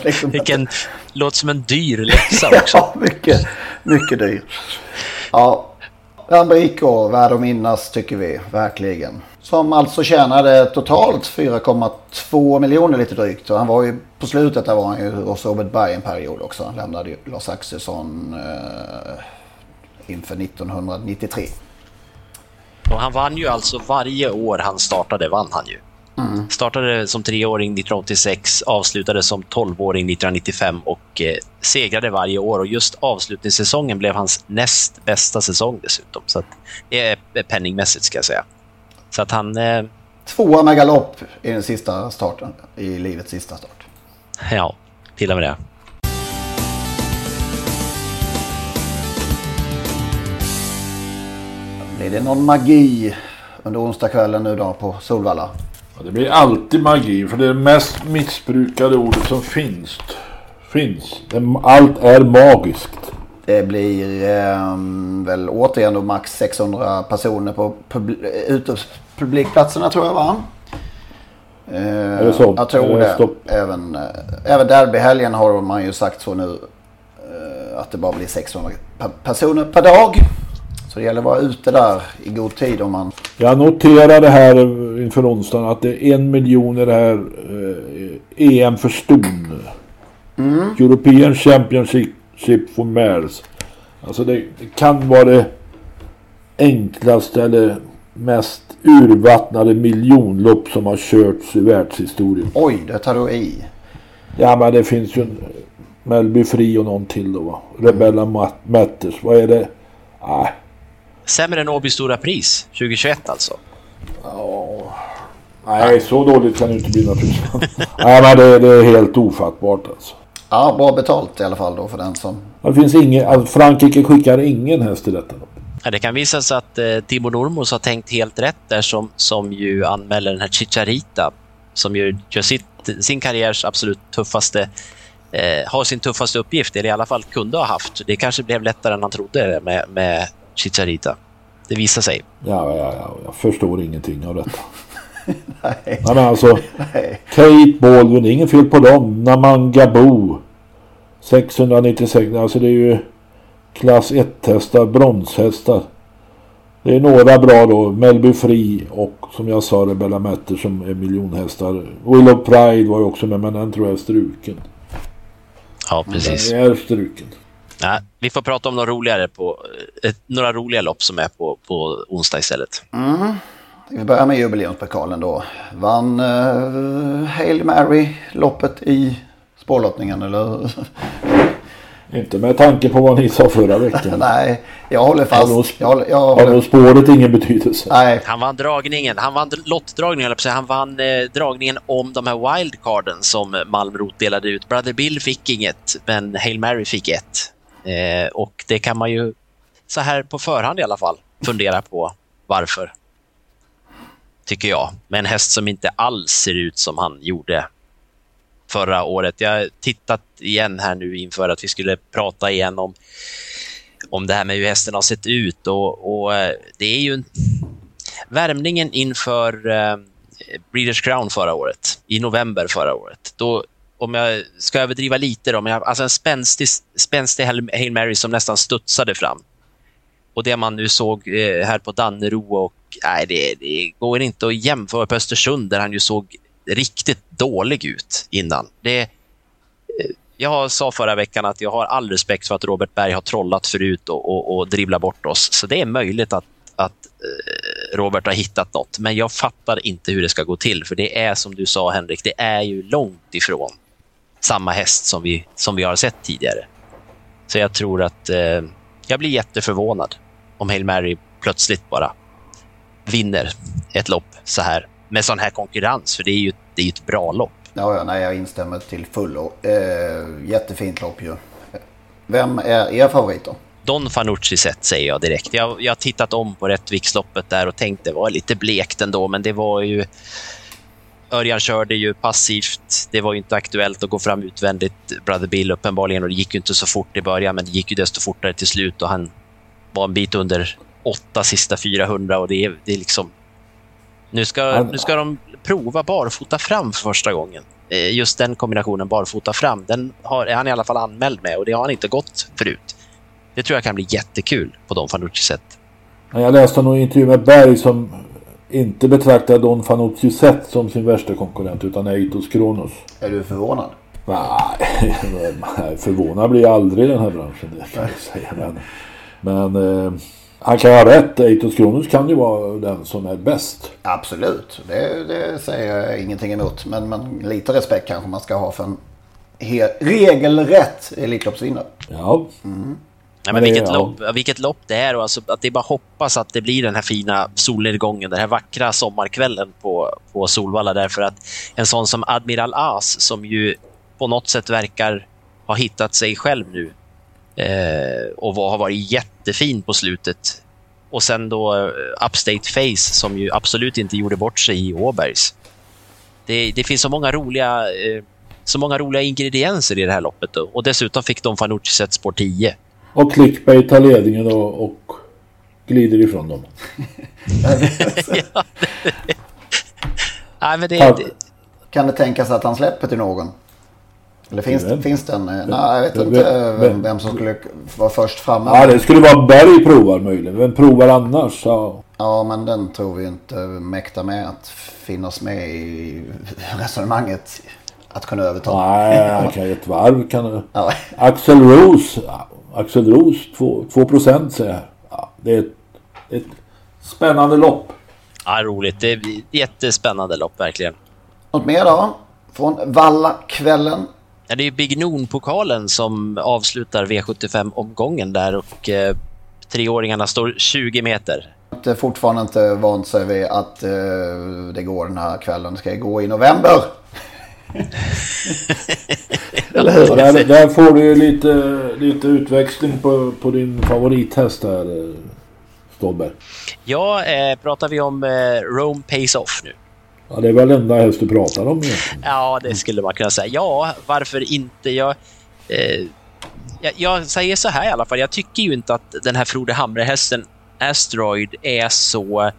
liksom, Vilken låter som en dyr läxa också. ja, mycket, mycket dyr. Ja, Rambrico, värd att minnas tycker vi verkligen. Som alltså tjänade totalt 4,2 miljoner lite drygt. Och han var ju på slutet där var han ju hos Robert Berg en period också. Han lämnade ju Lars Axelsson eh, inför 1993. Och han vann ju alltså varje år han startade, vann han ju. Startade som treåring 1986, avslutade som tolvåring 1995 och eh, segrade varje år. Och just avslutningssäsongen blev hans näst bästa säsong dessutom. Så att, det är penningmässigt ska jag säga. Så att han, eh, Tvåa med galopp i den sista starten. I livets sista start. ja, till och med det. Blir det någon magi under onsdagskvällen nu då på Solvalla? Ja, det blir alltid magi för det är det mest missbrukade ordet som finns. Prince. Allt är magiskt. Det blir eh, väl återigen då max 600 personer på pub publikplatserna tror jag va? Eh, är det så? Jag tror det. Stopp? Även, eh, även derbyhelgen har man ju sagt så nu. Eh, att det bara blir 600 personer per dag. Så det gäller att vara ute där i god tid om man... Jag noterade här inför onsdagen att det är en miljon i det här eh, EM för ston. Mm. European Championship for Mares. Alltså det, det kan vara det enklaste eller mest urvattnade miljonlopp som har körts i världshistorien. Oj, det tar du i. Ja, men det finns ju en Melby Fri och någon till då va. Rebella Matters. Vad är det? Nej. Sämre än Åby Stora Pris 2021 alltså? Ja. Nej, så dåligt kan det inte bli naturligtvis. Nej, men det, det, är helt ofattbart alltså. Ja, bra betalt i alla fall då för den som... Det finns ingen, alltså Frankrike skickar ingen häst till detta. Ja, det kan visa sig att eh, Timo Normos har tänkt helt rätt där som, som ju anmäler den här Chicharita som ju gör sitt, sin karriärs absolut tuffaste eh, har sin tuffaste uppgift, eller i alla fall kunde ha haft. Det kanske blev lättare än han trodde med, med Chicharita. Det visar sig. Ja, ja, ja, jag förstår ingenting av detta. Nej. Men alltså, Nej. Kate Baldwin, inget fel på dem. Naman Gabo. 696, alltså det är ju klass 1-hästar, bronshästar. Det är några bra då. Melby Free och som jag sa Rebella Matter som är miljonhästar. Willow Pride var ju också med men den tror jag är struken. Ja, precis. Den är struken. Ja, vi får prata om några roligare på, ett, några roliga lopp som är på, på onsdag istället. Mm. Vi börjar med jubileumspokalen då. Vann uh, Hail Mary-loppet i spårlottningen eller? Inte med tanke på vad ni sa förra veckan. Nej, jag håller fast. Har jag håller, jag håller... Har spåret ingen betydelse? Nej. Han vann dragningen. Han vann lottdragningen, Han vann eh, dragningen om de här wildcarden som Malmrot delade ut. Brother Bill fick inget, men Hail Mary fick ett. Eh, och det kan man ju så här på förhand i alla fall fundera på varför. Tycker jag. Med en häst som inte alls ser ut som han gjorde förra året. Jag har tittat igen här nu inför att vi skulle prata igen om, om det här med hur hästen har sett ut och, och eh, det är ju en... Värmningen inför eh, Breeders Crown förra året, i november förra året, då om jag ska överdriva lite då, men jag, alltså en spänstig, spänstig Hail Mary som nästan studsade fram. Och det man nu såg eh, här på Dannero och nej, det, det går inte att jämföra på Östersund där han ju såg riktigt dålig ut innan. Det, eh, jag sa förra veckan att jag har all respekt för att Robert Berg har trollat förut och, och, och dribblat bort oss. Så det är möjligt att, att eh, Robert har hittat något. Men jag fattar inte hur det ska gå till. För det är som du sa Henrik, det är ju långt ifrån samma häst som vi, som vi har sett tidigare. Så jag tror att eh, jag blir jätteförvånad om Hail Mary plötsligt bara vinner ett lopp så här med sån här konkurrens, för det är ju, det är ett bra lopp. Ja, ja nej, jag instämmer till fullo. Eh, jättefint lopp ju. Vem är er favorit då? Don Fanucci sett säger jag direkt. Jag, jag har tittat om på Rättviksloppet där och tänkt det var lite blekt ändå, men det var ju... Örjan körde ju passivt. Det var ju inte aktuellt att gå fram utvändigt, Brother Bill uppenbarligen, och det gick ju inte så fort i början, men det gick ju desto fortare till slut och han var en bit under åtta sista 400 och det är, det är liksom nu ska, nu ska de prova barfota fram för första gången. Eh, just den kombinationen barfota fram, den har, är han i alla fall anmäld med och det har han inte gått förut. Det tror jag kan bli jättekul på Don Fanucci sätt. Jag läste en intervju med Berg som inte betraktar Don Fanucci sätt som sin värsta konkurrent utan Eitos Kronos. Är du förvånad? Nej, förvånad blir jag aldrig i den här branschen. Det kan jag säga. Men, men eh, han kan ha rätt. Eitos Kronos kan ju vara den som är bäst. Absolut, det, det säger jag ingenting emot. Men, men lite respekt kanske man ska ha för en regelrätt Elitloppsvinnare. Ja. Mm. Ja, men vilket, lopp, vilket lopp det är och alltså att det är bara hoppas att det blir den här fina solnedgången, den här vackra sommarkvällen på, på Solvalla därför att en sån som Admiral As som ju på något sätt verkar ha hittat sig själv nu Eh, och har varit jättefin på slutet. Och sen då uh, Upstate Face som ju absolut inte gjorde bort sig i Åbergs. Det, det finns så många roliga uh, så många roliga ingredienser i det här loppet. Då. Och dessutom fick de Fanucci Set Spår 10. Och Clickbait tar ledningen och, och glider ifrån dem. ja, Nej, men det, det... Kan det tänkas att han släpper till någon? Eller finns, det, finns den? Nej, jag vet Vem- inte vem, vem- vem som skulle vara först framme. Ja, det skulle vara Berg provar möjligen. Vem provar annars? Ja. Ja, men den tror vi inte mäktar med att finnas med i resonemanget. Att kunna överta. Nej, han kan ju ett varv. Kan... Ja. Axel Rose. Axel Rose 2, 2 procent säger jag. Ja, det är ett, ett spännande lopp. Ja, roligt. Det är ett jättespännande lopp, verkligen. Något mer då? Från Valla-kvällen. Ja, det är ju Big Noon-pokalen som avslutar V75-omgången där och eh, treåringarna står 20 meter. Det är fortfarande inte vant sig vid att eh, det går den här kvällen. Det ska gå i november. Eller hur? Där, där får du ju lite, lite utväxling på, på din favorithäst här, eh, Stolberg. Ja, eh, pratar vi om eh, Rome Pays Off nu? Ja, det är väl enda häst du pratar om egentligen. Ja, det skulle man kunna säga. Ja, varför inte? Jag, eh, jag, jag säger så här i alla fall. Jag tycker ju inte att den här Frode Hamre-hästen Asteroid är så...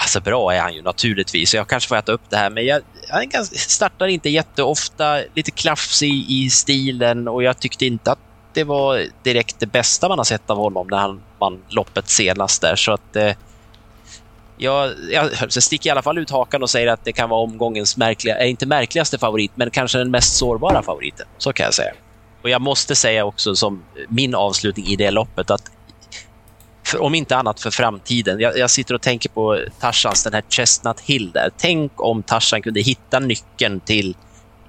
Alltså bra är han ju naturligtvis. Jag kanske får äta upp det här, men jag, han startar inte jätteofta. Lite klafsig i stilen och jag tyckte inte att det var direkt det bästa man har sett av honom när han vann loppet senast där. Så att... Eh, jag, jag så sticker i alla fall ut hakan och säger att det kan vara omgångens märkliga, eh, inte märkligaste favorit, men kanske den mest sårbara favoriten. Så kan jag säga. Och jag måste säga också som min avslutning i det loppet att för, om inte annat för framtiden. Jag, jag sitter och tänker på Tarzans, den här Chestnut Hill där. Tänk om Tarzan kunde hitta nyckeln till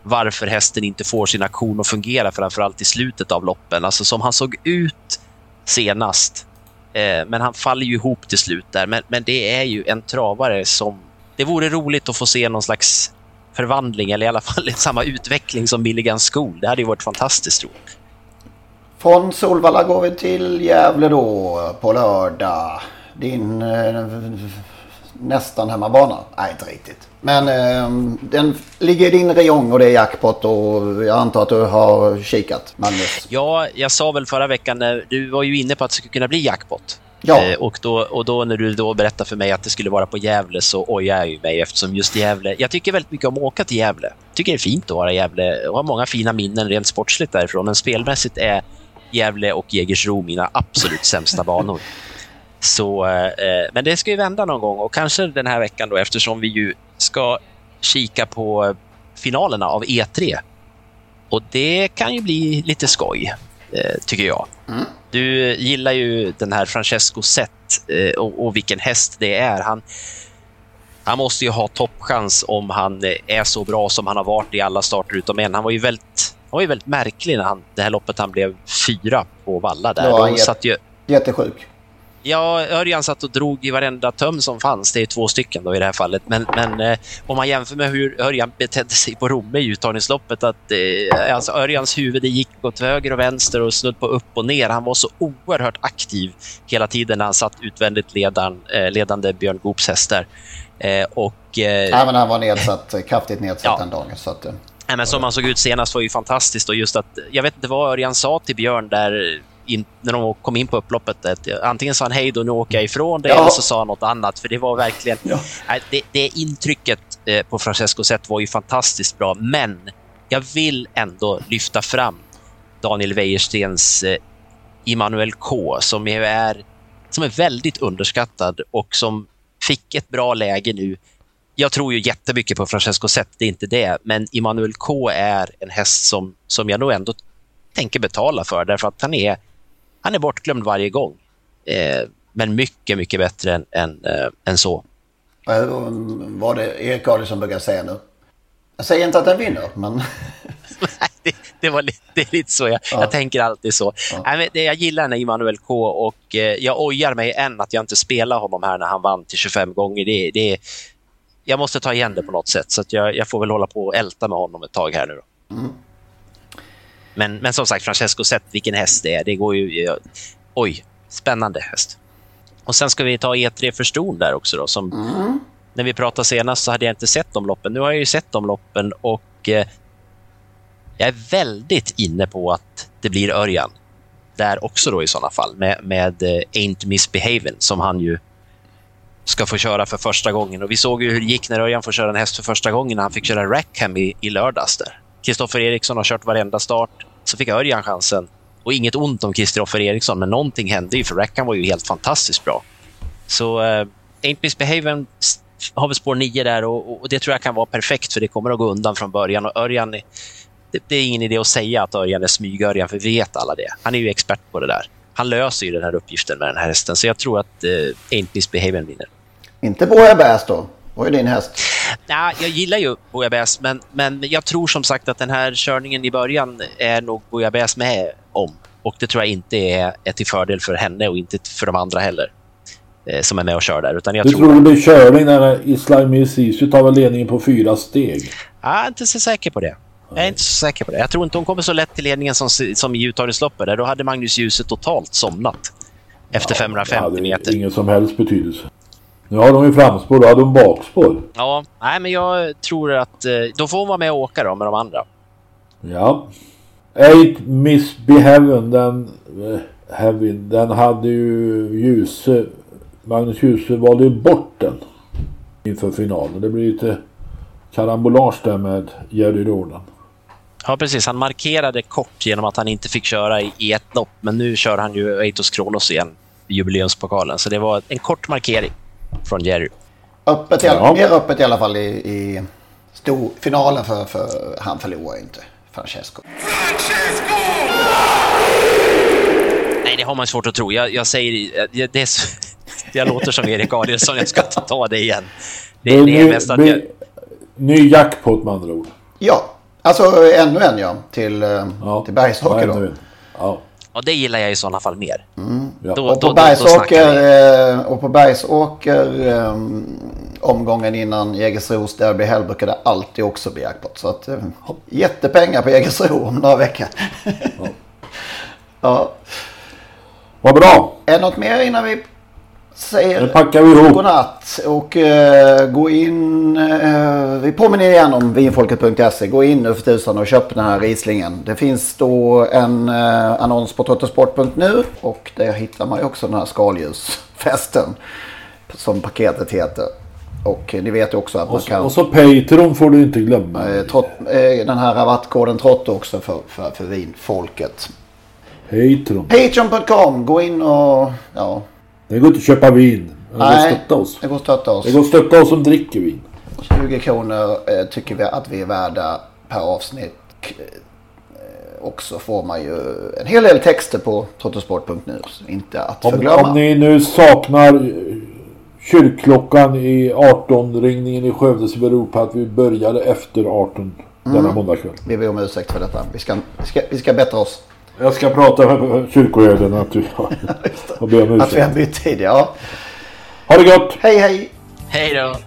varför hästen inte får sin aktion att fungera, framförallt i slutet av loppen. Alltså som han såg ut senast. Eh, men han faller ju ihop till slut där. Men, men det är ju en travare som... Det vore roligt att få se någon slags förvandling eller i alla fall samma utveckling som Milligan School. Det hade ju varit fantastiskt roligt. Från Solvalla går vi till Gävle då på lördag. Din eh, nästan hemmabana. Nej, inte riktigt. Men eh, den ligger i din räjong och det är jackpot och jag antar att du har kikat, Magnus. Ja, jag sa väl förra veckan, när du var ju inne på att det skulle kunna bli jackpot. Ja. Eh, och, då, och då när du då berättade för mig att det skulle vara på Gävle så ojade jag ju mig eftersom just Gävle... Jag tycker väldigt mycket om att åka till Gävle. tycker det är fint att vara i Gävle och har många fina minnen rent sportsligt därifrån. Men spelmässigt är Gävle och Jägersro mina absolut sämsta banor. Så, eh, men det ska ju vända någon gång och kanske den här veckan då eftersom vi ju ska kika på finalerna av E3. Och det kan ju bli lite skoj, eh, tycker jag. Du gillar ju den här Francesco Zet eh, och, och vilken häst det är. Han, han måste ju ha toppchans om han eh, är så bra som han har varit i alla starter utom en. Han var ju väldigt, var ju väldigt märklig när han, det här loppet han blev fyra på Valla där. Ja, han satt ju, Jättesjuk. Ja, Örjan satt och drog i varenda töm som fanns. Det är två stycken då i det här fallet. Men, men eh, om man jämför med hur Örjan betedde sig på Romme i uttagningsloppet. Att, eh, alltså Örjans huvud det gick åt höger och vänster och snudd på upp och ner. Han var så oerhört aktiv hela tiden när han satt utvändigt ledan, eh, ledande Björn Goops hästar. Eh, och, eh, Nej, men han var nedsatt, kraftigt nedsatt Ja. den dagen. Så att, eh, Nej, men som han såg ut senast var ju fantastiskt. Och just att, jag vet inte vad Örjan sa till Björn där in, när de kom in på upploppet. Att, antingen sa han hej då, nu åker jag ifrån dig, Ja. eller så sa han något annat. För det var verkligen... Ja. Det, det intrycket eh, på Francesco Zet var ju fantastiskt bra. Men jag vill ändå lyfta fram Daniel Wäjerstens eh, Immanuel K som är, som är väldigt underskattad och som fick ett bra läge nu jag tror ju jättemycket på Francesco Zet, det är inte det. Men Immanuel K är en häst som, som jag nog ändå tänker betala för därför att han är, han är bortglömd varje gång. Eh, men mycket, mycket bättre än, än, eh, än så. eh, vad det Erik Adielsson brukar säga nu. Jag säger inte att den vinner, men... Nej, det, det, var lite, det är lite så. Jag, Ja. jag tänker alltid så. Ja. Nej, men det, jag gillar den här Immanuel K och eh, jag ojar mig än att jag inte spelar honom här när han vann till 25 gånger. Det, det, jag måste ta igen det på något sätt så att jag, jag får väl hålla på och älta med honom ett tag här nu. Mm. Men, men som sagt, Francesco sett vilken häst det är. Det går ju... jag- Oj, spännande häst. Och sen ska vi ta E3 för ston där också då. Som, Mm. När vi pratade senast så hade jag inte sett de loppen. Nu har jag ju sett de loppen och eh, Jag är väldigt inne på att det blir Örjan. Där också då i sådana fall med, med eh, Ain't Misbehavin som han ju ska få köra för första gången. Och Vi såg ju hur det gick när Örjan får köra en häst för första gången när han fick köra Rackham i, i lördags. Kristoffer Eriksson har kört varenda start. Så fick Örjan chansen. Och inget ont om Kristoffer Eriksson, men någonting hände ju för Rackham var ju helt fantastiskt bra. Så uh, Ain't Misbehavin har vi spår 9 där och, och, det tror jag kan vara perfekt för det kommer att gå undan från början. Och Örjan, det, det är ingen idé att säga att Örjan är smyg-Örjan, för vi vet alla det. Han är ju expert på det där. Han löser ju den här uppgiften med den här hästen, så jag tror att eh, Ain't Misbehavin vinner. Inte Boja Bass då? Vad är din häst? Nej, jag gillar ju Bouillabaisse, men, men jag tror som sagt att den här körningen i början är nog Bouillabaisse med om. Och det tror jag inte är, är till fördel för henne och inte för de andra heller eh, som är med och kör där. Utan jag du tror, tror det blir körning när Islam Sisu tar väl ledningen på fyra steg? Jag är inte så säker på det. Jag är inte så säker på det. Jag tror inte hon kommer så lätt till ledningen som, som i uttagningsloppet. Då hade Magnus Djuse totalt somnat efter ja, 550 meter. ingen som helst betydelse. Nu har de ju framspår, då har de bakspår. Ja, nej men jag tror att eh, då får vara med och åka då med de andra. Ja. Eight Misbehaven, den, uh, Heaven, den hade ju Ljuse, Magnus Djuse valde ju bort den inför finalen. Det blir lite karambolage där med Jerry Jordan. Ja, precis. Han markerade kort genom att han inte fick köra i, i ett lopp. Men nu kör han ju Eitos Kronos igen i jubileumspokalen. Så det var en kort markering från Jerry. Öppet, ja. Mer öppet i alla fall i, i storfinalen för, för han förlorar inte. Francesco. Francesco! Nej, det har man svårt att tro. Jag, jag säger... Det, det är, jag låter som Erik Adielsson. Jag ska inte ta det igen. Det, det, det är mest att jag... Ny jackpot med andra ord. Ja, alltså ännu en ja. Till, eh, ja. till Bergshockey då. Ja. Och det gillar jag i sådana fall mer. Mm. Ja. Då, och, på Bergsåker, eh, och på Bergsåker um, omgången innan Jägersros derby helg brukar det alltid också bli jackpot. Så att, um, jättepengar på Jägersro om några veckor. ja. ja. Vad bra. Är det något mer innan vi säger nu packar vi ihop. godnatt och uh, gå in. Uh, vi påminner igen om vinfolket.se. Gå in nu för tusan och köp den här Rieslingen. Det finns då en uh, annons på trottosport.nu och där hittar man ju också den här skaldjursfesten som paketet heter. Och ni vet också att och man kan... Och så Patreon får du inte glömma. Trott, den här rabattkoden Trotto också för, för, för vinfolket. Patreon. Patreon.com. Gå in och ja, det går inte att köpa vin. Det Nej, går att stötta oss. Det går att stötta oss. Det går att stötta oss som dricker vin. 20 kronor eh, tycker vi att vi är värda per avsnitt. Eh, och så får man ju en hel del texter på trottosport.nu. Inte att om, förglömma. Om ni nu saknar eh, kyrkklockan i 18-ringningen i Skövde så beror på att vi började efter 18 mm. denna måndagkväll. Vi ber om ursäkt för detta. Vi ska, vi ska, vi ska bättra oss. Jag ska prata med kyrkoherden att du och be om ursäkt. Att vi har bytt tid, ja. Ha det gott! Hej hej! Hej då!